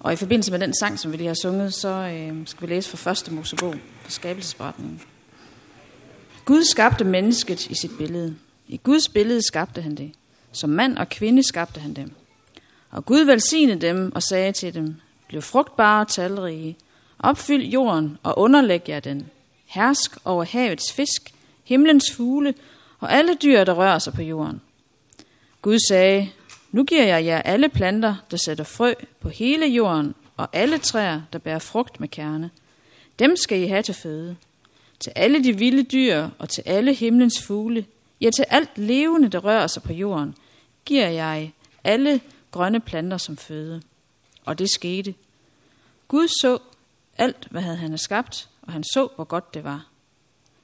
Og i forbindelse med den sang, som vi lige har sunget, så øh, skal vi læse fra 1. Mosebog, fra skabelsesberetningen. Gud skabte mennesket i sit billede. I Guds billede skabte han det. Som mand og kvinde skabte han dem. Og Gud velsignede dem og sagde til dem, Bliv frugtbare og talrige, opfyld jorden og underlæg jer den. Hersk over havets fisk, himlens fugle og alle dyr, der rører sig på jorden. Gud sagde, nu giver jeg jer alle planter, der sætter frø på hele jorden, og alle træer, der bærer frugt med kerne. Dem skal I have til føde. Til alle de vilde dyr og til alle himlens fugle, ja til alt levende, der rører sig på jorden, giver jeg alle grønne planter som føde. Og det skete. Gud så alt, hvad havde han skabt, og han så, hvor godt det var.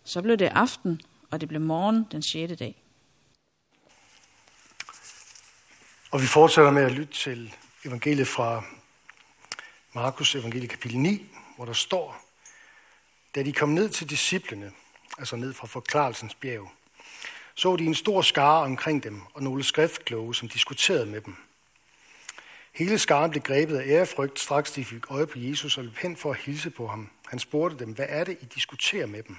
Så blev det aften, og det blev morgen den sjette dag. Og vi fortsætter med at lytte til evangeliet fra Markus evangeliet kapitel 9, hvor der står, da de kom ned til disciplene, altså ned fra forklarelsens bjerg, så de en stor skare omkring dem og nogle skriftkloge, som diskuterede med dem. Hele skaren blev grebet af ærefrygt, straks de fik øje på Jesus og løb hen for at hilse på ham. Han spurgte dem, hvad er det, I diskuterer med dem?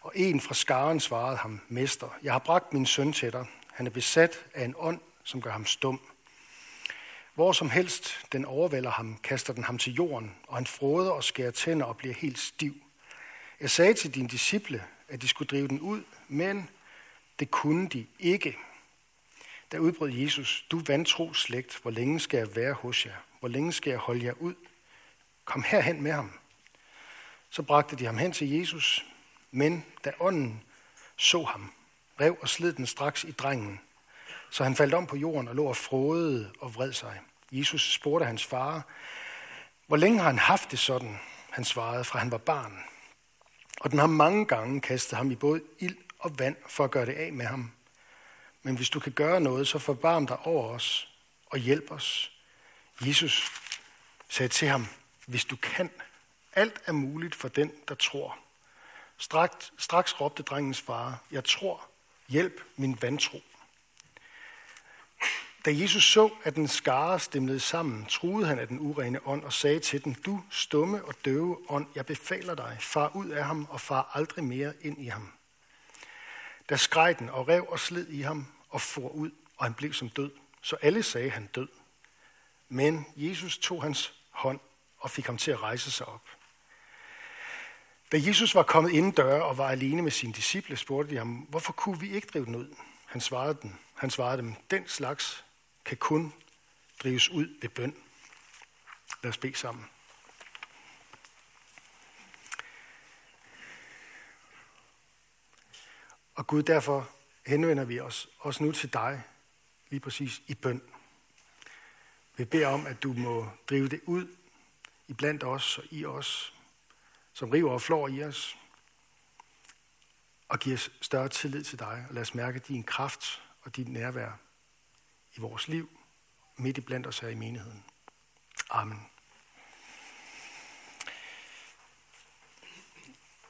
Og en fra skaren svarede ham, Mester, jeg har bragt min søn til dig. Han er besat af en ånd, som gør ham stum. Hvor som helst den overvælder ham, kaster den ham til jorden, og han froder og skærer tænder og bliver helt stiv. Jeg sagde til dine disciple, at de skulle drive den ud, men det kunne de ikke. Der udbrød Jesus, du vantro slægt, hvor længe skal jeg være hos jer? Hvor længe skal jeg holde jer ud? Kom herhen med ham. Så bragte de ham hen til Jesus, men da ånden så ham, rev og slid den straks i drengen, så han faldt om på jorden og lå og frådede og vred sig. Jesus spurgte hans far, hvor længe har han haft det sådan? Han svarede, fra han var barn. Og den har mange gange kastet ham i både ild og vand for at gøre det af med ham. Men hvis du kan gøre noget, så forbarm dig over os og hjælp os. Jesus sagde til ham, hvis du kan, alt er muligt for den, der tror. Straks, straks råbte drengens far, jeg tror, hjælp min vantro. Da Jesus så, at den skare stemlede sammen, truede han af den urene ånd og sagde til den, du stumme og døve ånd, jeg befaler dig, far ud af ham og far aldrig mere ind i ham. Da skreg den og rev og sled i ham og for ud, og han blev som død. Så alle sagde, han død. Men Jesus tog hans hånd og fik ham til at rejse sig op. Da Jesus var kommet inden døre og var alene med sine disciple, spurgte de ham, hvorfor kunne vi ikke drive den ud? Han svarede, den. Han svarede dem, den slags kan kun drives ud ved bøn. Lad os bede sammen. Og Gud, derfor henvender vi os også nu til dig, lige præcis i bøn. Vi beder om, at du må drive det ud i blandt os og i os, som river og flår i os, og giver os større tillid til dig, og lad os mærke din kraft og dit nærvær i vores liv, midt i blandt os her i menigheden. Amen.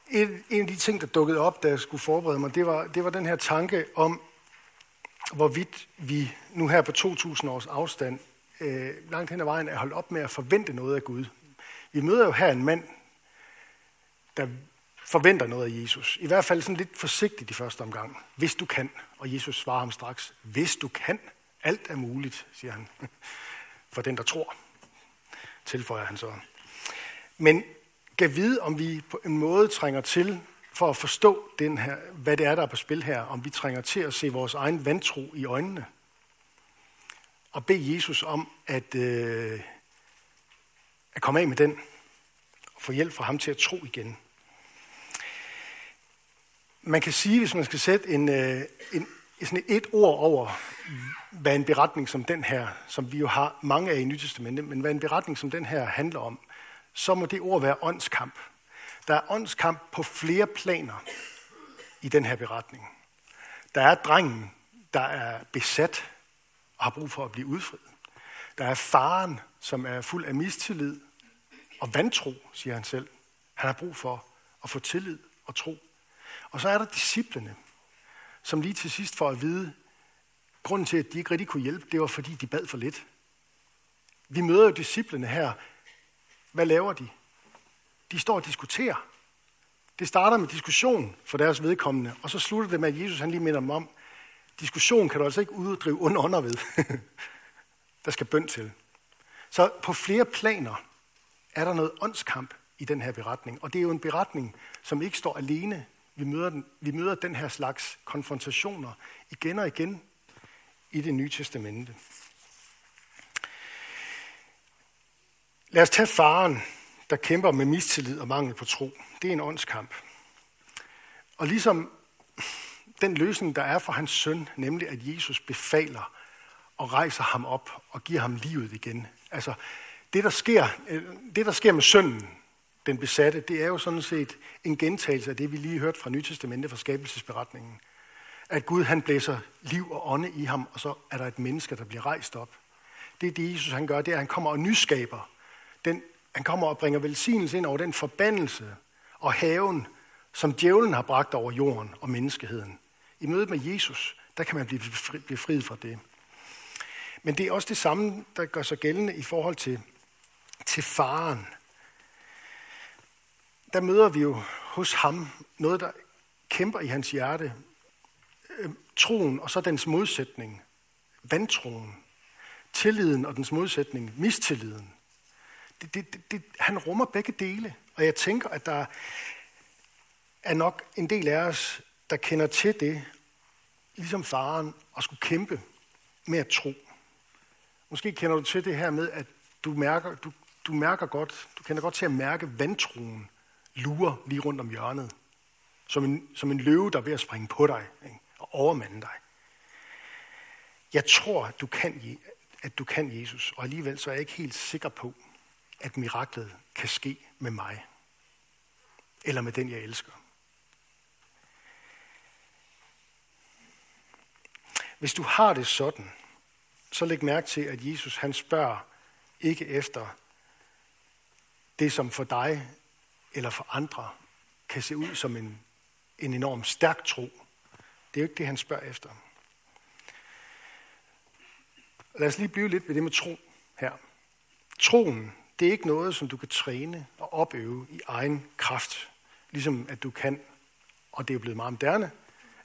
En, en af de ting, der dukkede op, da jeg skulle forberede mig, det var, det var den her tanke om, hvorvidt vi nu her på 2000 års afstand, øh, langt hen ad vejen, er holdt op med at forvente noget af Gud. Vi møder jo her en mand, der forventer noget af Jesus. I hvert fald sådan lidt forsigtigt i første omgang. Hvis du kan. Og Jesus svarer ham straks. Hvis du kan. Alt er muligt, siger han. For den, der tror, tilføjer han så. Men kan vide, om vi på en måde trænger til, for at forstå den her, hvad det er, der er på spil her, om vi trænger til at se vores egen vantro i øjnene. Og bede Jesus om at, øh, at komme af med den, og få hjælp fra ham til at tro igen. Man kan sige, hvis man skal sætte en, øh, en, sådan et ord over, hvad en beretning som den her, som vi jo har mange af i Nytestamentet, men hvad en beretning som den her handler om, så må det ord være åndskamp. Der er åndskamp på flere planer i den her beretning. Der er drengen, der er besat og har brug for at blive udfriet. Der er faren, som er fuld af mistillid og vantro, siger han selv. Han har brug for at få tillid og tro. Og så er der disciplene, som lige til sidst får at vide, grunden til, at de ikke rigtig kunne hjælpe, det var, fordi de bad for lidt. Vi møder jo disciplene her. Hvad laver de? De står og diskuterer. Det starter med diskussion for deres vedkommende, og så slutter det med, at Jesus han lige minder dem om, diskussion kan du altså ikke uddrive under ånder ved. der skal bøn til. Så på flere planer er der noget åndskamp i den her beretning. Og det er jo en beretning, som ikke står alene. Vi møder den, vi møder den her slags konfrontationer igen og igen i det nye testamente. Lad os tage faren, der kæmper med mistillid og mangel på tro. Det er en åndskamp. Og ligesom den løsning, der er for hans søn, nemlig at Jesus befaler og rejser ham op og giver ham livet igen. Altså, det der sker, øh, det, der sker med sønnen, den besatte, det er jo sådan set en gentagelse af det, vi lige hørte fra Nytestamentet fra skabelsesberetningen. At Gud han blæser liv og ånde i ham, og så er der et menneske, der bliver rejst op. Det er det, Jesus han gør, det er, at han kommer og nyskaber. Den, han kommer og bringer velsignelse ind over den forbandelse og haven, som djævlen har bragt over jorden og menneskeheden. I mødet med Jesus, der kan man blive befriet fra det. Men det er også det samme, der gør sig gældende i forhold til, til faren. Der møder vi jo hos ham noget, der kæmper i hans hjerte. Øhm, troen og så dens modsætning. Vantroen. Tilliden og dens modsætning. Mistilliden. Det, det, det, det, han rummer begge dele. Og jeg tænker, at der er nok en del af os, der kender til det, ligesom faren, at skulle kæmpe med at tro. Måske kender du til det her med, at du mærker, du, du mærker godt, du kender godt til at mærke vandtroen lurer lige rundt om hjørnet. Som en, som en løve, der er ved at springe på dig ikke? og overmande dig. Jeg tror, at du, kan, at du kan Jesus, og alligevel så er jeg ikke helt sikker på, at miraklet kan ske med mig. Eller med den, jeg elsker. Hvis du har det sådan, så læg mærke til, at Jesus han spørger ikke efter det, som for dig eller for andre kan se ud som en, en enorm stærk tro. Det er jo ikke det, han spørger efter. Lad os lige blive lidt ved det med tro her. Troen, det er ikke noget, som du kan træne og opøve i egen kraft. Ligesom at du kan, og det er blevet meget moderne,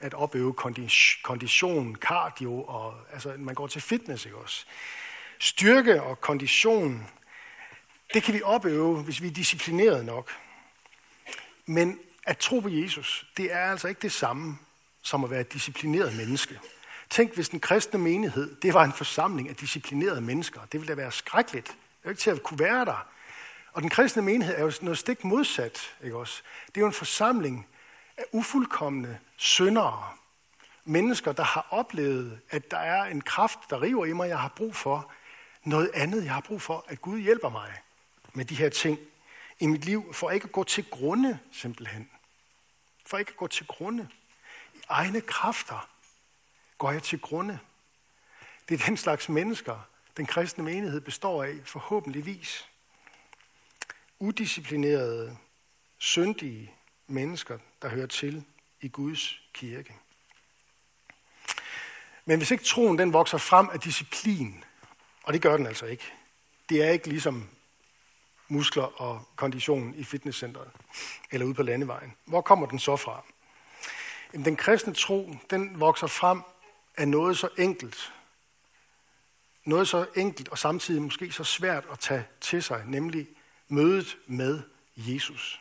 at opøve kondition, cardio, og altså, man går til fitness, ikke også? Styrke og kondition, det kan vi opøve, hvis vi er disciplineret nok. Men at tro på Jesus, det er altså ikke det samme som at være et disciplineret menneske. Tænk, hvis den kristne menighed, det var en forsamling af disciplinerede mennesker. Det ville da være skrækkeligt. Det er jo ikke til at kunne være der. Og den kristne menighed er jo noget stik modsat. Ikke også? Det er jo en forsamling af ufuldkommende syndere. Mennesker, der har oplevet, at der er en kraft, der river i mig, jeg har brug for. Noget andet, jeg har brug for, at Gud hjælper mig med de her ting i mit liv, for ikke at gå til grunde, simpelthen. For ikke at gå til grunde. I egne kræfter går jeg til grunde. Det er den slags mennesker, den kristne menighed består af, forhåbentligvis. Udisciplinerede, syndige mennesker, der hører til i Guds kirke. Men hvis ikke troen den vokser frem af disciplin, og det gør den altså ikke, det er ikke ligesom muskler og kondition i fitnesscenteret eller ude på landevejen. Hvor kommer den så fra? Jamen, den kristne tro, den vokser frem af noget så enkelt, noget så enkelt og samtidig måske så svært at tage til sig, nemlig mødet med Jesus.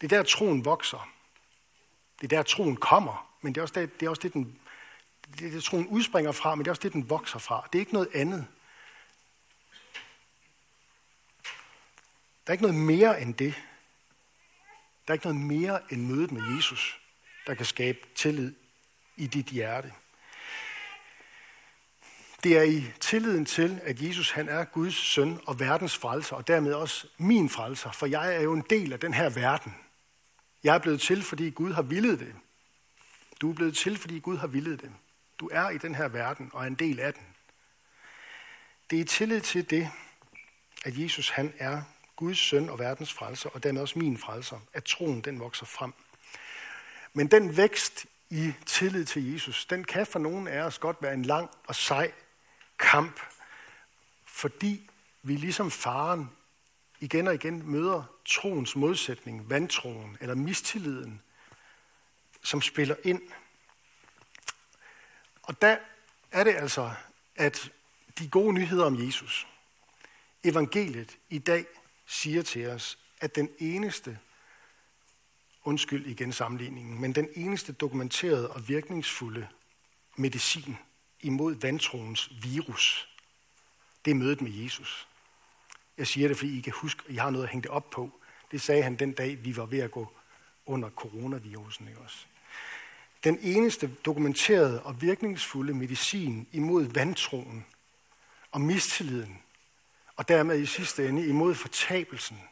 Det er der, troen vokser. Det er der, troen kommer. Men det er også det, det, er også det den, det, det, troen udspringer fra, men det er også det, den vokser fra. Det er ikke noget andet. Der er ikke noget mere end det. Der er ikke noget mere end mødet med Jesus, der kan skabe tillid i dit hjerte. Det er i tilliden til, at Jesus han er Guds søn og verdens frelser, og dermed også min frelser, for jeg er jo en del af den her verden. Jeg er blevet til, fordi Gud har villet det. Du er blevet til, fordi Gud har villet det. Du er i den her verden og er en del af den. Det er tillid til det, at Jesus han er Guds søn og verdens frelser, og dermed også min frelser, at troen den vokser frem. Men den vækst i tillid til Jesus, den kan for nogen af os godt være en lang og sej kamp, fordi vi ligesom faren igen og igen møder troens modsætning, vantroen eller mistilliden, som spiller ind. Og der er det altså, at de gode nyheder om Jesus, evangeliet i dag siger til os, at den eneste, undskyld igen sammenligningen, men den eneste dokumenterede og virkningsfulde medicin imod vantroens virus, det er mødet med Jesus. Jeg siger det, fordi I kan huske, at I har noget at hænge det op på. Det sagde han den dag, vi var ved at gå under coronavirusen. Ikke også? Den eneste dokumenterede og virkningsfulde medicin imod vantroen og mistilliden, og dermed i sidste ende imod fortabelsen,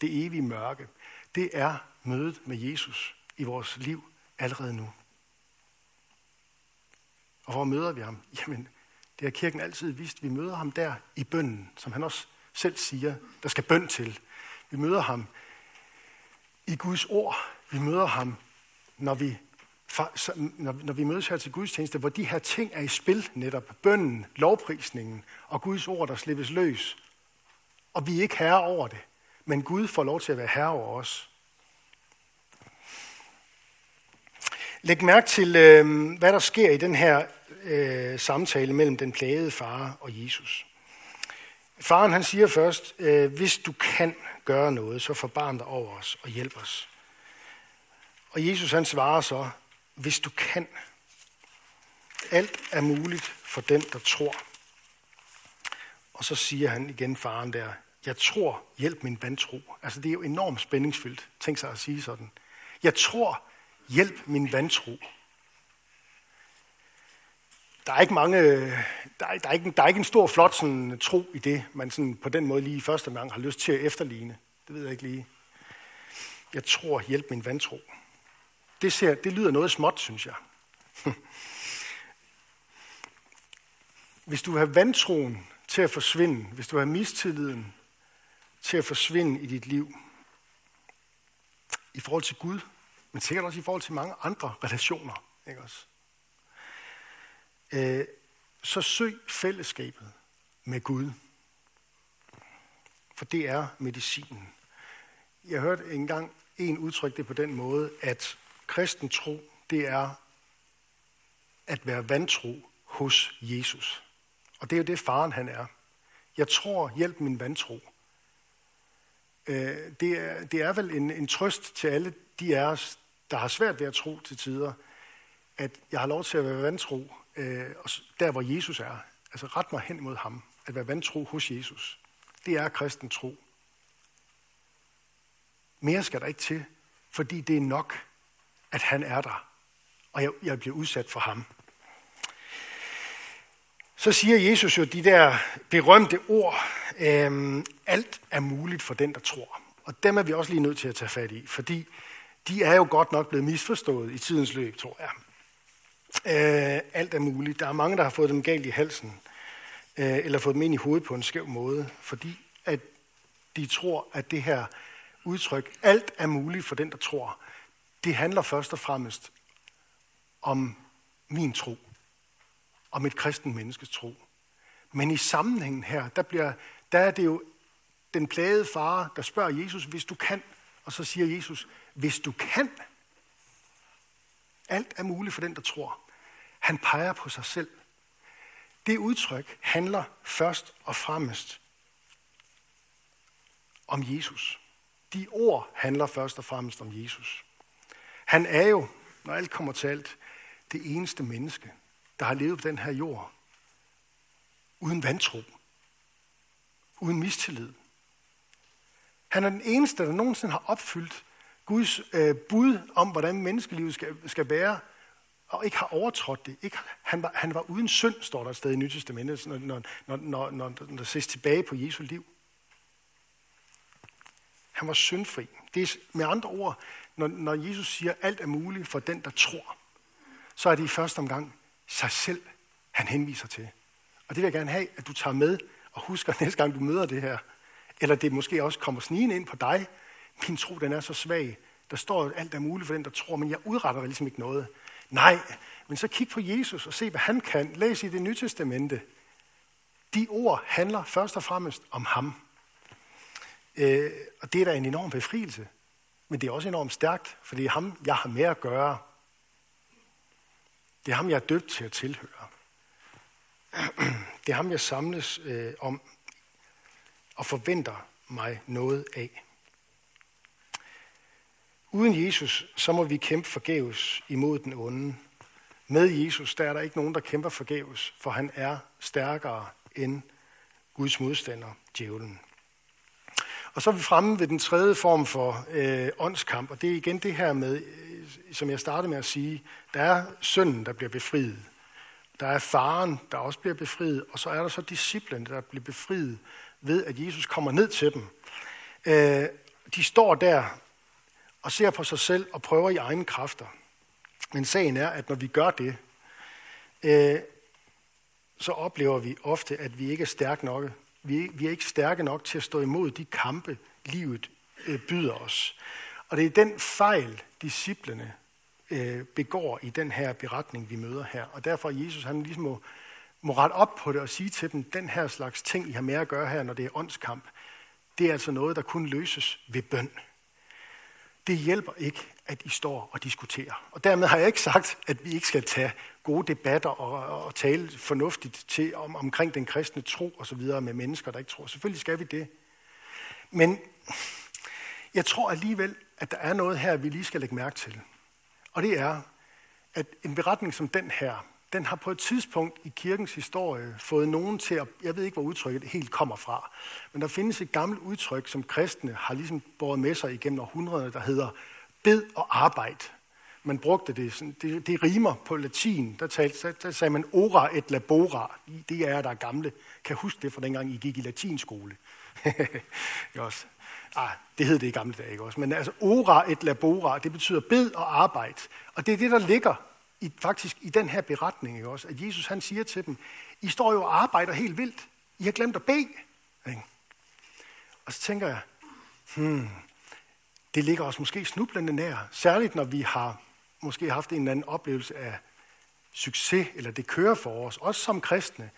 det evige mørke, det er mødet med Jesus i vores liv allerede nu. Og hvor møder vi ham? Jamen, det har kirken altid vist. Vi møder ham der i bønnen, som han også selv siger, der skal bøn til. Vi møder ham i Guds ord. Vi møder ham, når vi, når vi mødes her til gudstjeneste, hvor de her ting er i spil netop. Bønnen, lovprisningen og Guds ord, der slippes løs. Og vi er ikke herre over det, men Gud får lov til at være herre over os. Læg mærke til, øhm, hvad der sker i den her øh, samtale mellem den plagede far og Jesus. Faren han siger først, øh, hvis du kan gøre noget, så forbarm dig over os og hjælp os. Og Jesus han svarer så, hvis du kan. Alt er muligt for den, der tror. Og så siger han igen faren der, jeg tror, hjælp min vantro. Altså det er jo enormt spændingsfyldt, tænk sig at sige sådan. Jeg tror, hjælp min vantro der er ikke mange, der er, der er, ikke, der er ikke en stor flot sådan, tro i det, man sådan, på den måde lige i første gang har lyst til at efterligne. Det ved jeg ikke lige. Jeg tror, hjælp min vantro. Det, ser, det lyder noget småt, synes jeg. Hvis du har vantroen til at forsvinde, hvis du har mistilliden til at forsvinde i dit liv, i forhold til Gud, men sikkert også i forhold til mange andre relationer, ikke også? øh, så søg fællesskabet med Gud. For det er medicinen. Jeg hørte engang en udtrykke det på den måde, at kristen tro, det er at være vantro hos Jesus. Og det er jo det, faren han er. Jeg tror, hjælp min vantro. Øh, det, er, det er vel en, en trøst til alle de af os, der har svært ved at tro til tider, at jeg har lov til at være vantro øh, der, hvor Jesus er. Altså ret mig hen mod ham. At være vantro hos Jesus. Det er kristen tro. Mere skal der ikke til, fordi det er nok, at han er der. Og jeg, jeg bliver udsat for ham. Så siger Jesus jo de der berømte ord, øhm, alt er muligt for den, der tror. Og dem er vi også lige nødt til at tage fat i, fordi de er jo godt nok blevet misforstået i tidens løb, tror jeg. Øh, alt er muligt. Der er mange, der har fået dem galt i halsen, øh, eller fået dem ind i hovedet på en skæv måde, fordi at de tror, at det her udtryk, alt er muligt for den, der tror, det handler først og fremmest om min tro, om et kristen menneskes tro. Men i sammenhængen her, der, bliver, der er det jo den plagede far, der spørger Jesus, hvis du kan, og så siger Jesus, hvis du kan, alt er muligt for den, der tror. Han peger på sig selv. Det udtryk handler først og fremmest om Jesus. De ord handler først og fremmest om Jesus. Han er jo, når alt kommer til alt, det eneste menneske, der har levet på den her jord, uden vantro, uden mistillid. Han er den eneste, der nogensinde har opfyldt Guds øh, bud om, hvordan menneskelivet skal, skal være, og ikke har overtrådt det. Ikke, han, var, han var uden synd, står der et sted i Nyt Testamentet, når, når, når, når, når, når der ses tilbage på Jesu liv. Han var syndfri. Det er med andre ord, når, når Jesus siger, at alt er muligt for den, der tror, så er det i første omgang sig selv, han henviser til. Og det vil jeg gerne have, at du tager med og husker næste gang, du møder det her. Eller det måske også kommer snigende ind på dig, min tro, den er så svag. Der står, at alt er muligt for den, der tror, men jeg udretter ligesom ikke noget. Nej, men så kig på Jesus og se, hvad han kan. Læs i det nye testamente. de ord handler først og fremmest om ham. Øh, og det er da en enorm befrielse. Men det er også enormt stærkt, for det er ham, jeg har med at gøre. Det er ham, jeg er døbt til at tilhøre. Det er ham, jeg samles øh, om og forventer mig noget af. Uden Jesus, så må vi kæmpe forgæves imod den onde. Med Jesus, der er der ikke nogen, der kæmper forgæves, for han er stærkere end Guds modstander, djævlen. Og så er vi fremme ved den tredje form for øh, åndskamp, og det er igen det her med, øh, som jeg startede med at sige, der er synden, der bliver befriet. Der er faren, der også bliver befriet, og så er der så disciplen, der bliver befriet ved, at Jesus kommer ned til dem. Øh, de står der og ser på sig selv og prøver i egne kræfter. Men sagen er, at når vi gør det, øh, så oplever vi ofte, at vi ikke er stærke nok. Vi, vi er ikke stærke nok til at stå imod de kampe, livet øh, byder os. Og det er den fejl, disciplene øh, begår i den her beretning, vi møder her. Og derfor Jesus, han ligesom må, må rette op på det og sige til dem, den her slags ting, I har med at gøre her, når det er åndskamp, det er altså noget, der kun løses ved bøn. Det hjælper ikke, at I står og diskuterer. Og dermed har jeg ikke sagt, at vi ikke skal tage gode debatter og, og tale fornuftigt til om, omkring den kristne tro og så videre med mennesker, der ikke tror. Selvfølgelig skal vi det. Men jeg tror alligevel, at der er noget her, vi lige skal lægge mærke til. Og det er, at en beretning som den her, den har på et tidspunkt i kirkens historie fået nogen til at, jeg ved ikke, hvor udtrykket helt kommer fra, men der findes et gammelt udtryk, som kristne har ligesom båret med sig igennem århundrederne, der hedder bed og arbejde. Man brugte det, sådan, det, det rimer på latin, der, talte, der sagde man ora et labora, det er der gamle, kan huske det fra dengang I gik i latinskole. også. Ah, det hed det i gamle dage, ikke også? Men altså, ora et labora, det betyder bed og arbejde. Og det er det, der ligger i, faktisk i den her beretning, ikke også? At Jesus han siger til dem, I står jo og arbejder helt vildt. I har glemt at bede. Ikke? Og så tænker jeg, hmm, det ligger os måske snublende nær. Særligt når vi har måske haft en eller anden oplevelse af succes, eller det kører for os, også som kristne.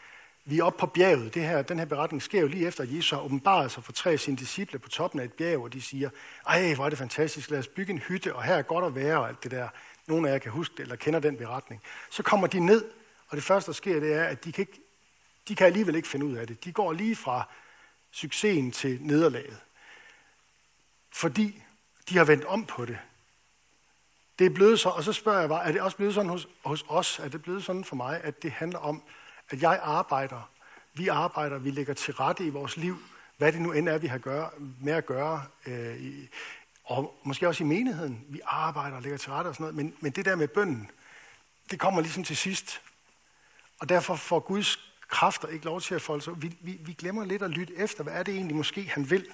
Vi er oppe på bjerget. Det her, den her beretning sker jo lige efter, at Jesus har åbenbaret sig for tre af sine disciple på toppen af et bjerg, og de siger, ej, hvor er det fantastisk, lad os bygge en hytte, og her er godt at være, og alt det der. Nogle af jer kan huske det, eller kender den beretning. Så kommer de ned, og det første, der sker, det er, at de kan, ikke, de kan alligevel ikke finde ud af det. De går lige fra succesen til nederlaget. Fordi de har vendt om på det. Det er blevet så, og så spørger jeg bare, er det også blevet sådan hos, hos os? Er det blevet sådan for mig, at det handler om, at jeg arbejder, vi arbejder, vi lægger til rette i vores liv, hvad det nu end er, vi har gøre, med at gøre, øh, i, og måske også i menigheden. Vi arbejder og lægger til rette og sådan noget, men, men det der med bønden, det kommer ligesom til sidst. Og derfor får Guds kræfter ikke lov til at folde sig. Vi, vi, vi glemmer lidt at lytte efter, hvad er det egentlig måske, han vil.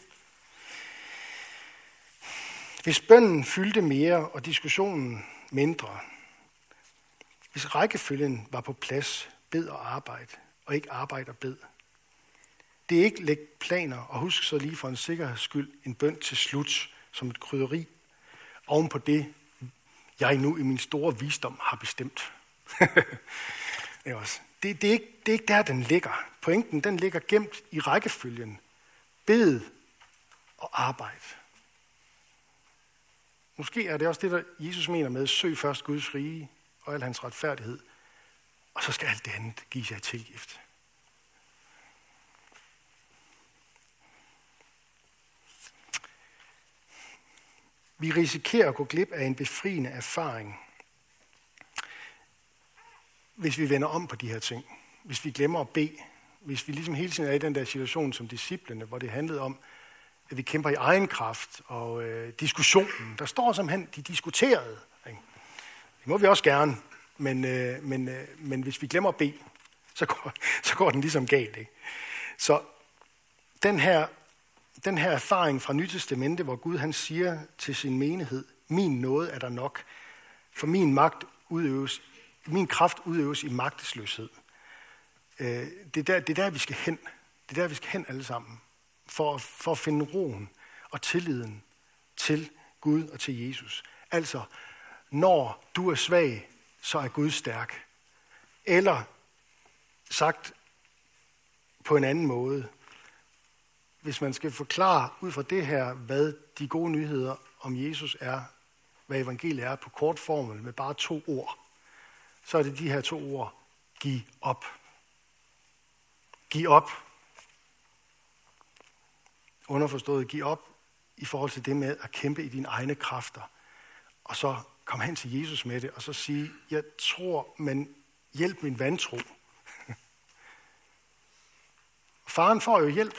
Hvis bønden fyldte mere og diskussionen mindre, hvis rækkefølgen var på plads, bed og arbejde, og ikke arbejde og bed. Det er ikke læg planer, og husk så lige for en sikkerheds skyld en bøn til slut, som et krydderi, oven på det, jeg nu i min store visdom har bestemt. det, er også. Det, det, er ikke, det er ikke der, den ligger. Pointen, den ligger gemt i rækkefølgen. Bed og arbejde. Måske er det også det, der Jesus mener med, søg først Guds rige og al hans retfærdighed, og så skal alt det andet give jer tilgift. Vi risikerer at gå glip af en befriende erfaring, hvis vi vender om på de her ting. Hvis vi glemmer at bede. Hvis vi ligesom hele tiden er i den der situation som disciplene, hvor det handlede om, at vi kæmper i egen kraft, og øh, diskussionen, der står simpelthen, de diskuterede. Ikke? Det må vi også gerne, men, øh, men, øh, men hvis vi glemmer at bede, så går, så går den ligesom galt. Ikke? Så den her, den her erfaring fra Nytestamentet, hvor Gud han siger til sin menighed, min nåde er der nok, for min magt udøves, min kraft udøves i magtesløshed. Øh, det, er der, det er der, vi skal hen. Det er der, vi skal hen alle sammen for, for at finde roen og tilliden til Gud og til Jesus. Altså, når du er svag, så er Gud stærk. Eller sagt på en anden måde. Hvis man skal forklare ud fra det her, hvad de gode nyheder om Jesus er, hvad evangeliet er på kort formel med bare to ord, så er det de her to ord. Giv op. Giv op. Underforstået, giv op i forhold til det med at kæmpe i dine egne kræfter. Og så kom hen til Jesus med det, og så sige, jeg tror, men hjælp min vantro. Faren får jo hjælp.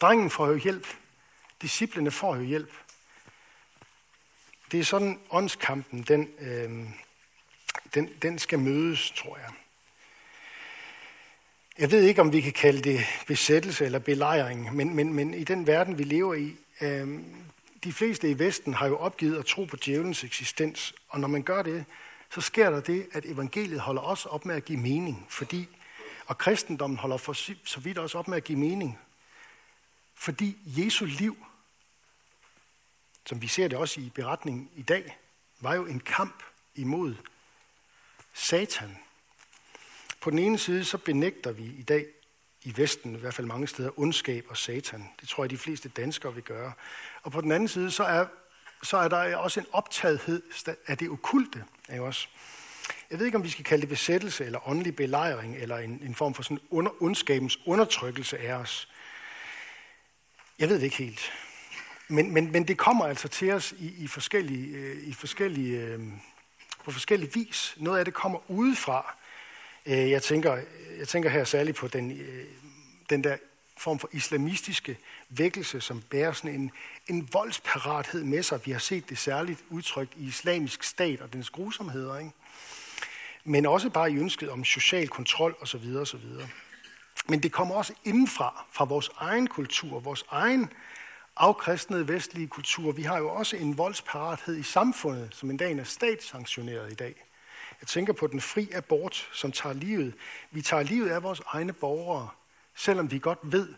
Drengen får jo hjælp. Disciplene får jo hjælp. Det er sådan, åndskampen, den, øh, den, den skal mødes, tror jeg. Jeg ved ikke, om vi kan kalde det besættelse eller belejring, men, men, men i den verden, vi lever i, øh, de fleste i Vesten har jo opgivet at tro på djævelens eksistens, og når man gør det, så sker der det, at evangeliet holder også op med at give mening, fordi, og kristendommen holder for så vidt også op med at give mening, fordi Jesu liv, som vi ser det også i beretningen i dag, var jo en kamp imod Satan. På den ene side så benægter vi i dag i Vesten, i hvert fald mange steder, ondskab og satan. Det tror jeg, de fleste danskere vil gøre. Og på den anden side, så er, så er der også en optagethed af det okulte. Ikke også? Jeg ved ikke, om vi skal kalde det besættelse, eller åndelig belejring, eller en, en form for sådan under, ondskabens undertrykkelse af os. Jeg ved det ikke helt. Men, men, men det kommer altså til os i, i forskellige, øh, i forskellige, øh, på forskellige vis. Noget af det kommer udefra. Øh, jeg, tænker, jeg tænker her særligt på den, øh, den der form for islamistiske vækkelse, som bærer sådan en, en voldsparathed med sig. Vi har set det særligt udtrykt i islamisk stat og dens grusomheder. Ikke? Men også bare i ønsket om social kontrol osv. osv. Men det kommer også indenfra, fra vores egen kultur, vores egen afkristnede vestlige kultur. Vi har jo også en voldsparathed i samfundet, som en dag er statssanktioneret i dag. Jeg tænker på den fri abort, som tager livet. Vi tager livet af vores egne borgere, selvom vi godt ved,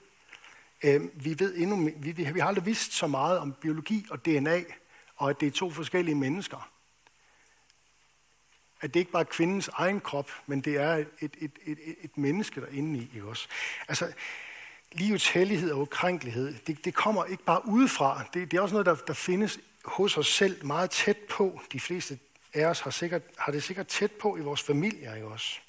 øh, vi, ved endnu, vi, vi, vi har aldrig vidst så meget om biologi og DNA, og at det er to forskellige mennesker. At det ikke bare er kvindens egen krop, men det er et, et, et, et, et menneske derinde i, i os. Altså, livets hellighed og ukrænkelighed, det, det kommer ikke bare udefra. Det, det er også noget, der, der findes hos os selv meget tæt på. De fleste af os har, sikkert, har det sikkert tæt på i vores familier i os.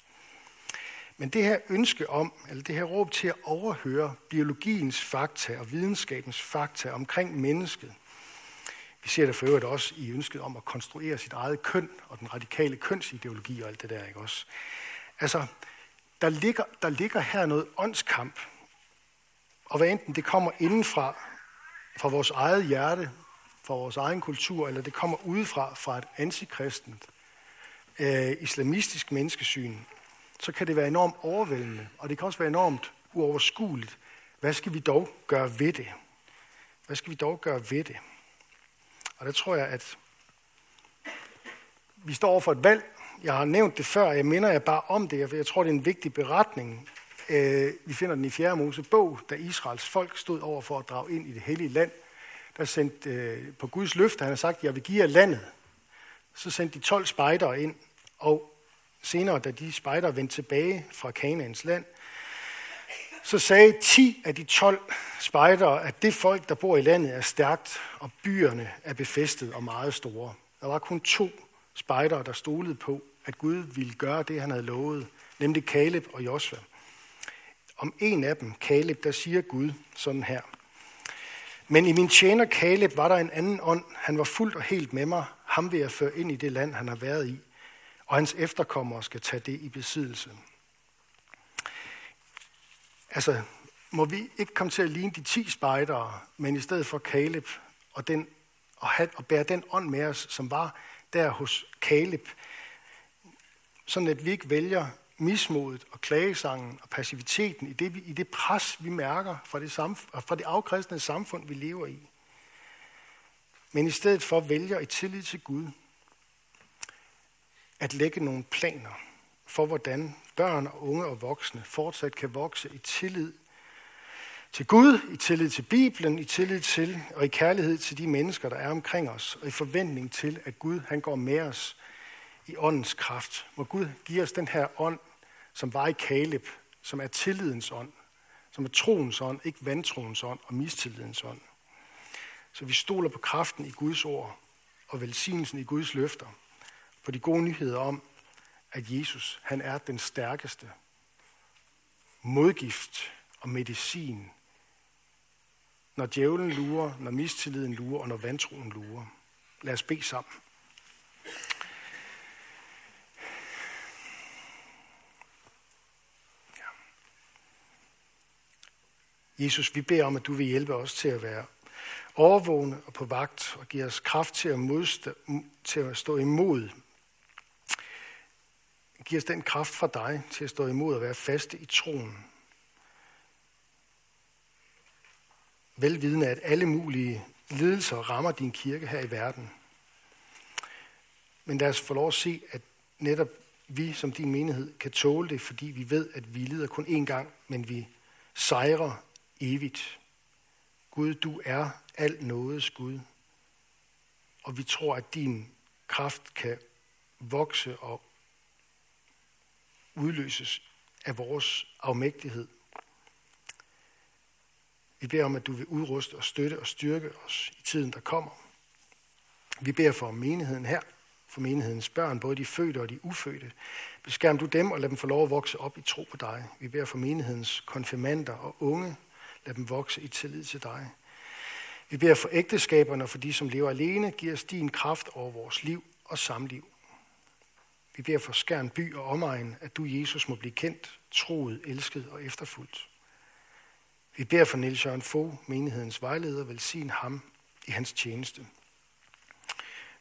Men det her ønske om, eller det her råb til at overhøre biologiens fakta og videnskabens fakta omkring mennesket, vi ser det for øvrigt også i ønsket om at konstruere sit eget køn og den radikale kønsideologi og alt det der, ikke også? Altså, der ligger, der ligger her noget åndskamp, og hvad enten det kommer indenfra, fra vores eget hjerte, fra vores egen kultur, eller det kommer udefra fra et antikristent, øh, islamistisk menneskesyn, så kan det være enormt overvældende, og det kan også være enormt uoverskueligt. Hvad skal vi dog gøre ved det? Hvad skal vi dog gøre ved det? Og der tror jeg, at vi står over for et valg. Jeg har nævnt det før, jeg minder jer bare om det, for jeg tror, det er en vigtig beretning. Øh, vi finder den i 4. Mosebog, da Israels folk stod over for at drage ind i det hellige land. Der sendte øh, på Guds løfte, han har sagt, jeg vil give jer landet. Så sendte de 12 spejdere ind, og senere, da de spejdere vendte tilbage fra Kanaans land, så sagde 10 af de 12 spejdere, at det folk, der bor i landet, er stærkt, og byerne er befæstet og meget store. Der var kun to spejdere, der stolede på, at Gud ville gøre det, han havde lovet, nemlig Kaleb og Josva. Om en af dem, Kaleb, der siger Gud sådan her. Men i min tjener Kaleb var der en anden ånd. Han var fuldt og helt med mig. Ham vil jeg føre ind i det land, han har været i og hans efterkommere skal tage det i besiddelse. Altså, må vi ikke komme til at ligne de ti spejdere, men i stedet for Kaleb og, den, og, have, og bære den ånd med os, som var der hos Kaleb, sådan at vi ikke vælger mismodet og klagesangen og passiviteten i det, i det pres, vi mærker fra det, samf- fra det afkristne samfund, vi lever i. Men i stedet for vælger i tillid til Gud at lægge nogle planer for, hvordan børn og unge og voksne fortsat kan vokse i tillid til Gud, i tillid til Bibelen, i tillid til og i kærlighed til de mennesker, der er omkring os, og i forventning til, at Gud han går med os i åndens kraft. Må Gud give os den her ånd, som var i Kaleb, som er tillidens ånd, som er troens ånd, ikke vantroens ånd og mistillidens ånd. Så vi stoler på kraften i Guds ord og velsignelsen i Guds løfter, på de gode nyheder om, at Jesus han er den stærkeste modgift og medicin, når djævlen lurer, når mistilliden lurer og når vantroen lurer. Lad os bede sammen. Jesus, vi beder om, at du vil hjælpe os til at være overvågne og på vagt og give os kraft til at, modstå, til at stå imod. Giv os den kraft fra dig til at stå imod og være faste i troen. Velvidende, at alle mulige lidelser rammer din kirke her i verden. Men lad os få lov at se, at netop vi som din menighed kan tåle det, fordi vi ved, at vi lider kun én gang, men vi sejrer evigt. Gud, du er al nådes Gud. Og vi tror, at din kraft kan vokse og udløses af vores afmægtighed. Vi beder om, at du vil udruste og støtte og styrke os i tiden, der kommer. Vi beder for menigheden her, for menighedens børn, både de fødte og de ufødte. Beskærm du dem og lad dem få lov at vokse op i tro på dig. Vi beder for menighedens konfirmander og unge. Lad dem vokse i tillid til dig. Vi beder for ægteskaberne og for de, som lever alene. Giv os din kraft over vores liv og samliv. Vi beder for Skærn by og omegn, at du, Jesus, må blive kendt, troet, elsket og efterfuldt. Vi beder for Niels Jørgen Fogh, menighedens vejleder, velsign ham i hans tjeneste.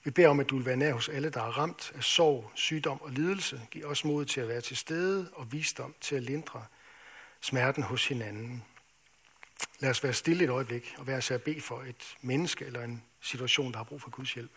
Vi beder om, at du vil være nær hos alle, der er ramt af sorg, sygdom og lidelse. Giv os mod til at være til stede og visdom til at lindre smerten hos hinanden. Lad os være stille et øjeblik og være sig at bede for et menneske eller en situation, der har brug for Guds hjælp.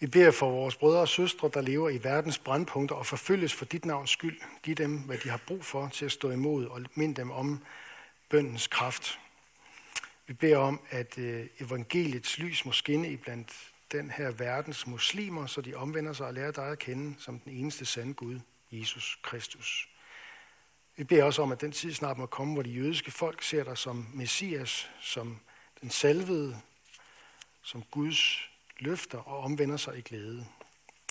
Vi beder for vores brødre og søstre, der lever i verdens brandpunkter og forfølges for dit navns skyld. Giv dem, hvad de har brug for til at stå imod, og mind dem om bøndens kraft. Vi beder om, at øh, evangeliets lys må skinne i blandt den her verdens muslimer, så de omvender sig og lærer dig at kende som den eneste sande Gud, Jesus Kristus. Vi beder også om, at den tid snart må komme, hvor de jødiske folk ser dig som Messias, som den salvede, som Guds løfter og omvender sig i glæde.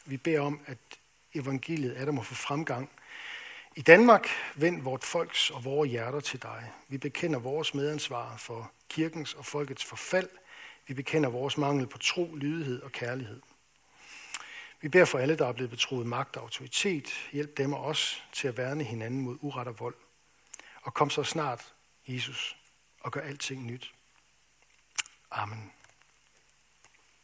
Vi beder om, at evangeliet er der må få fremgang. I Danmark, vend vort folks og vores hjerter til dig. Vi bekender vores medansvar for kirkens og folkets forfald. Vi bekender vores mangel på tro, lydighed og kærlighed. Vi beder for alle, der er blevet betroet magt og autoritet. Hjælp dem og os til at værne hinanden mod uret og vold. Og kom så snart, Jesus, og gør alting nyt. Amen.